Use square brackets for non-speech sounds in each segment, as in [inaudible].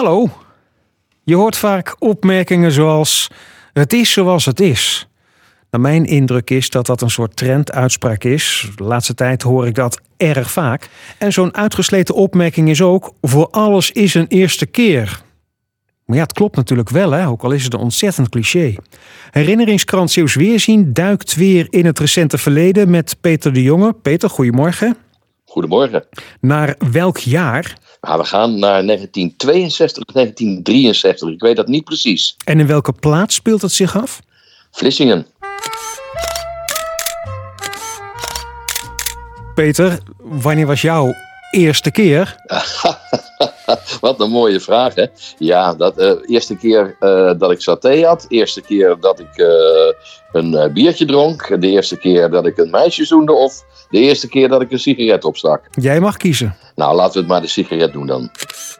Hallo. Je hoort vaak opmerkingen zoals: Het is zoals het is. Nou, mijn indruk is dat dat een soort trenduitspraak is. De laatste tijd hoor ik dat erg vaak. En zo'n uitgesleten opmerking is ook: Voor alles is een eerste keer. Maar ja, het klopt natuurlijk wel, hè? ook al is het een ontzettend cliché. Herinneringskrant Zeeuws Weerzien duikt weer in het recente verleden met Peter de Jonge. Peter, goedemorgen. Goedemorgen. Naar welk jaar? Nou, we gaan naar 1962, 1963. Ik weet dat niet precies. En in welke plaats speelt het zich af? Vlissingen. Peter, wanneer was jouw eerste keer? [laughs] Wat een mooie vraag, hè? Ja, dat uh, eerste keer uh, dat ik saté had. Eerste keer dat ik uh, een biertje dronk. De eerste keer dat ik een meisje zoende. Of de eerste keer dat ik een sigaret opstak. Jij mag kiezen. Nou, laten we het maar de sigaret doen dan.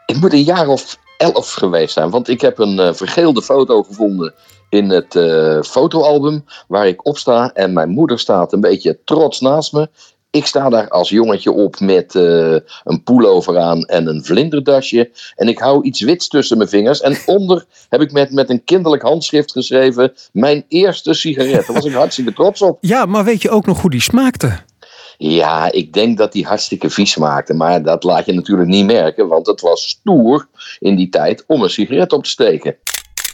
Het moet een jaar of elf geweest zijn. Want ik heb een vergeelde foto gevonden in het fotoalbum waar ik op sta. En mijn moeder staat een beetje trots naast me. Ik sta daar als jongetje op met uh, een pullover aan en een vlinderdasje. En ik hou iets wits tussen mijn vingers. En onder [laughs] heb ik met, met een kinderlijk handschrift geschreven: Mijn eerste sigaret. Daar was ik hartstikke trots op. Ja, maar weet je ook nog hoe die smaakte? Ja, ik denk dat die hartstikke vies smaakte. Maar dat laat je natuurlijk niet merken, want het was stoer in die tijd om een sigaret op te steken.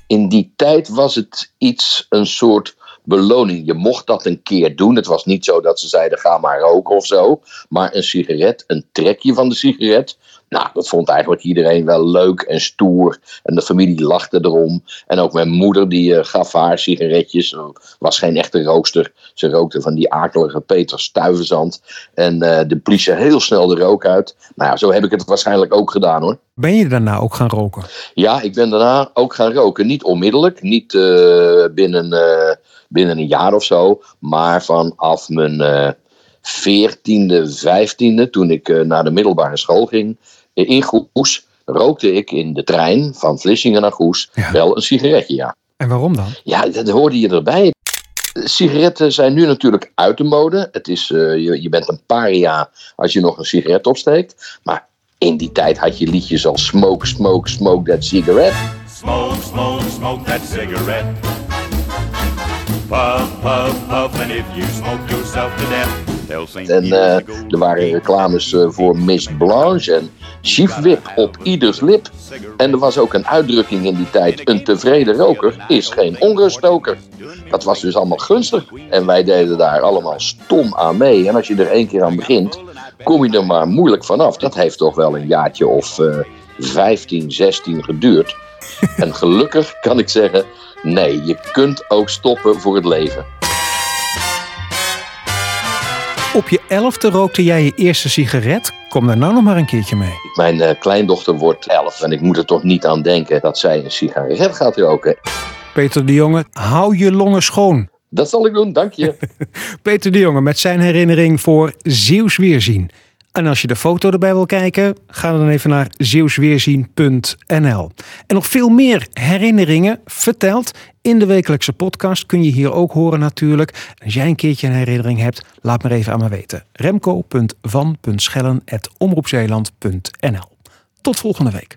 In die tijd was het iets, een soort beloning. Je mocht dat een keer doen. Het was niet zo dat ze zeiden: ga maar roken of zo. Maar een sigaret, een trekje van de sigaret. Nou, dat vond eigenlijk iedereen wel leuk en stoer. En de familie lachte erom. En ook mijn moeder, die uh, gaf haar sigaretjes. Was geen echte rookster. Ze rookte van die akelige Peter Stuyvesant. En uh, de politie heel snel de rook uit. Nou ja, zo heb ik het waarschijnlijk ook gedaan hoor. Ben je daarna ook gaan roken? Ja, ik ben daarna ook gaan roken. Niet onmiddellijk, niet uh, binnen binnen een jaar of zo. Maar vanaf mijn veertiende, vijftiende, toen ik naar de middelbare school ging, in Goes, rookte ik in de trein van Vlissingen naar Goes ja. wel een sigaretje, ja. En waarom dan? Ja, dat hoorde je erbij. Sigaretten zijn nu natuurlijk uit de mode. Het is, uh, je, je bent een paria als je nog een sigaret opsteekt. Maar in die tijd had je liedjes als Smoke, Smoke, Smoke That Cigarette. Smoke, smoke, smoke that cigarette. Puff, puff, puff, and if you smoke yourself to death. En uh, er waren reclames uh, voor Miss Blanche en Chief Whip op ieders lip. En er was ook een uitdrukking in die tijd: een tevreden roker is geen onruststoker. Dat was dus allemaal gunstig. En wij deden daar allemaal stom aan mee. En als je er één keer aan begint, kom je er maar moeilijk vanaf. Dat heeft toch wel een jaartje of uh, 15, 16 geduurd. [laughs] En gelukkig kan ik zeggen, nee, je kunt ook stoppen voor het leven. Op je elfde rookte jij je eerste sigaret. Kom daar nou nog maar een keertje mee. Mijn uh, kleindochter wordt elf en ik moet er toch niet aan denken dat zij een sigaret gaat roken. Peter de Jonge, hou je longen schoon. Dat zal ik doen, dank je. [laughs] Peter de Jonge met zijn herinnering voor Zeeuws Weerzien. En als je de foto erbij wil kijken, ga dan even naar zeeuwsweerzien.nl. En nog veel meer herinneringen verteld in de wekelijkse podcast. Kun je hier ook horen natuurlijk. Als jij een keertje een herinnering hebt, laat me even aan me weten. remco.van.schellen.omroepzeeland.nl Tot volgende week.